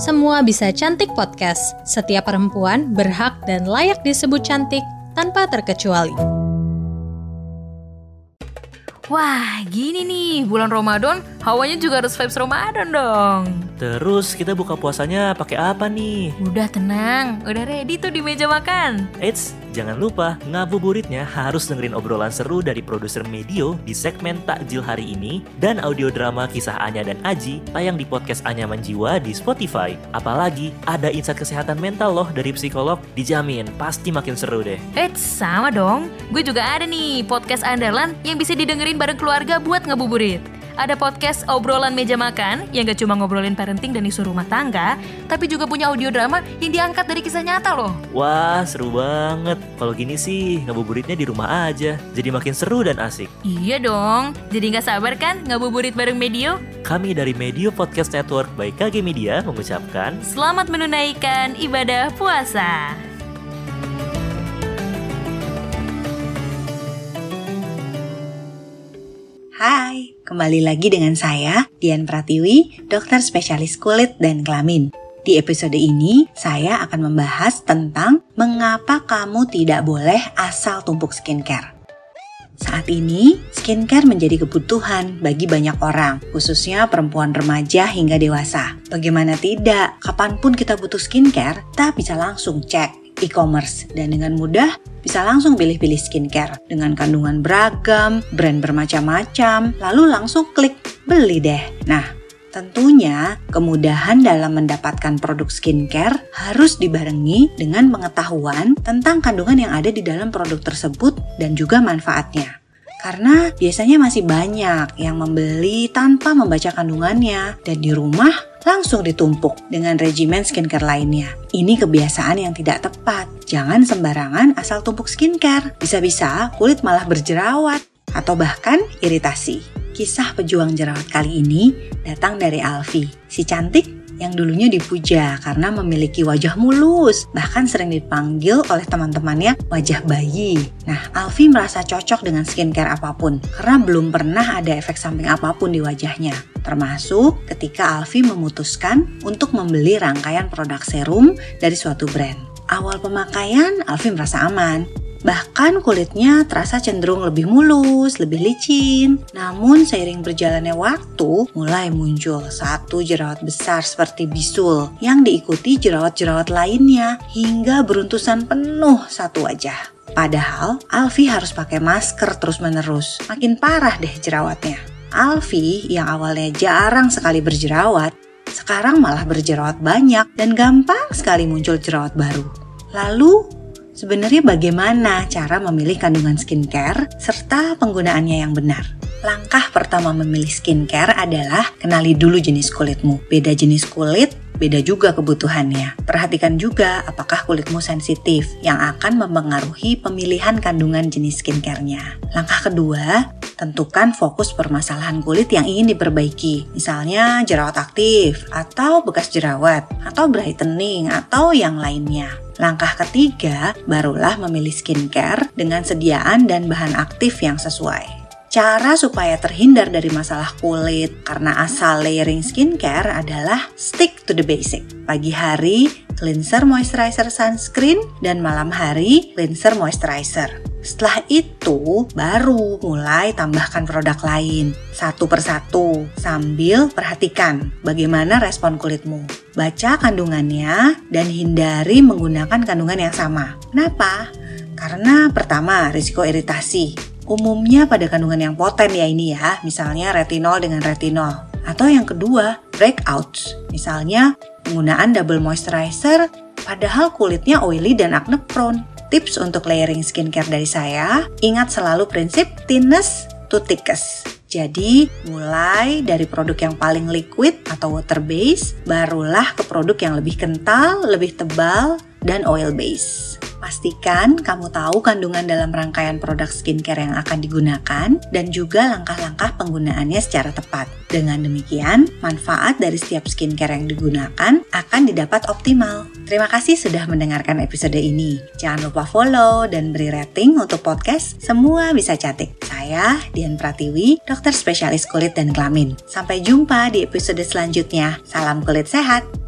Semua Bisa Cantik Podcast. Setiap perempuan berhak dan layak disebut cantik tanpa terkecuali. Wah, gini nih, bulan Ramadan, hawanya juga harus vibes Ramadan dong. Terus kita buka puasanya pakai apa nih? Udah tenang, udah ready tuh di meja makan. Eits, jangan lupa ngabuburitnya harus dengerin obrolan seru dari produser Medio di segmen Takjil hari ini dan audio drama kisah Anya dan Aji tayang di podcast Anyaman Jiwa di Spotify. Apalagi ada insight kesehatan mental loh dari psikolog, dijamin pasti makin seru deh. Eits, sama dong. Gue juga ada nih podcast andalan yang bisa didengerin bareng keluarga buat ngabuburit. Ada podcast obrolan meja makan yang gak cuma ngobrolin parenting dan isu rumah tangga, tapi juga punya audio drama yang diangkat dari kisah nyata loh. Wah, seru banget. Kalau gini sih, ngabuburitnya di rumah aja. Jadi makin seru dan asik. Iya dong, jadi gak sabar kan ngabuburit bareng Medio? Kami dari Medio Podcast Network by KG Media mengucapkan Selamat menunaikan ibadah puasa. Kembali lagi dengan saya, Dian Pratiwi, dokter spesialis kulit dan kelamin. Di episode ini, saya akan membahas tentang mengapa kamu tidak boleh asal tumpuk skincare. Saat ini, skincare menjadi kebutuhan bagi banyak orang, khususnya perempuan remaja hingga dewasa. Bagaimana tidak, kapan pun kita butuh skincare, kita bisa langsung cek e-commerce dan dengan mudah bisa langsung pilih-pilih skincare dengan kandungan beragam, brand bermacam-macam, lalu langsung klik beli deh. Nah, Tentunya, kemudahan dalam mendapatkan produk skincare harus dibarengi dengan pengetahuan tentang kandungan yang ada di dalam produk tersebut dan juga manfaatnya. Karena biasanya masih banyak yang membeli tanpa membaca kandungannya dan di rumah langsung ditumpuk dengan regimen skincare lainnya. Ini kebiasaan yang tidak tepat. Jangan sembarangan asal tumpuk skincare. Bisa-bisa kulit malah berjerawat atau bahkan iritasi. Kisah pejuang jerawat kali ini datang dari Alfi, si cantik yang dulunya dipuja karena memiliki wajah mulus, bahkan sering dipanggil oleh teman-temannya wajah bayi. Nah, Alfi merasa cocok dengan skincare apa pun karena belum pernah ada efek samping apa pun di wajahnya. Termasuk ketika Alfi memutuskan untuk membeli rangkaian produk serum dari suatu brand. Awal pemakaian, Alfi merasa aman, Bahkan kulitnya terasa cenderung lebih mulus, lebih licin. Namun seiring berjalannya waktu, mulai muncul satu jerawat besar seperti bisul yang diikuti jerawat-jerawat lainnya hingga beruntusan penuh satu wajah. Padahal Alfi harus pakai masker terus-menerus. Makin parah deh jerawatnya. Alfi yang awalnya jarang sekali berjerawat, sekarang malah berjerawat banyak dan gampang sekali muncul jerawat baru. Lalu Sebenarnya bagaimana cara memilih kandungan skincare serta penggunaannya yang benar? Langkah pertama memilih skincare adalah kenali dulu jenis kulitmu. Beda jenis kulit, beda juga kebutuhannya. Perhatikan juga apakah kulitmu sensitif yang akan mempengaruhi pemilihan kandungan jenis skincare-nya. Langkah kedua, tentukan fokus permasalahan kulit yang ingin diperbaiki. Misalnya jerawat aktif, atau bekas jerawat, atau brightening, atau yang lainnya. Langkah ketiga, barulah memilih skincare dengan sediaan dan bahan aktif yang sesuai. Cara supaya terhindar dari masalah kulit karena asal layering skincare adalah stick to the basic. Pagi hari, cleanser moisturizer sunscreen, dan malam hari, cleanser moisturizer. Setelah itu, baru mulai tambahkan produk lain satu persatu sambil perhatikan bagaimana respon kulitmu. Baca kandungannya dan hindari menggunakan kandungan yang sama. Kenapa? Karena pertama, risiko iritasi. Umumnya pada kandungan yang poten ya ini ya, misalnya retinol dengan retinol. Atau yang kedua, breakouts. Misalnya penggunaan double moisturizer padahal kulitnya oily dan acne prone tips untuk layering skincare dari saya, ingat selalu prinsip thinness to thickest. Jadi, mulai dari produk yang paling liquid atau water base, barulah ke produk yang lebih kental, lebih tebal, dan oil base. Pastikan kamu tahu kandungan dalam rangkaian produk skincare yang akan digunakan dan juga langkah-langkah penggunaannya secara tepat. Dengan demikian, manfaat dari setiap skincare yang digunakan akan didapat optimal. Terima kasih sudah mendengarkan episode ini. Jangan lupa follow dan beri rating untuk podcast Semua Bisa Cantik. Saya Dian Pratiwi, dokter spesialis kulit dan kelamin. Sampai jumpa di episode selanjutnya. Salam kulit sehat.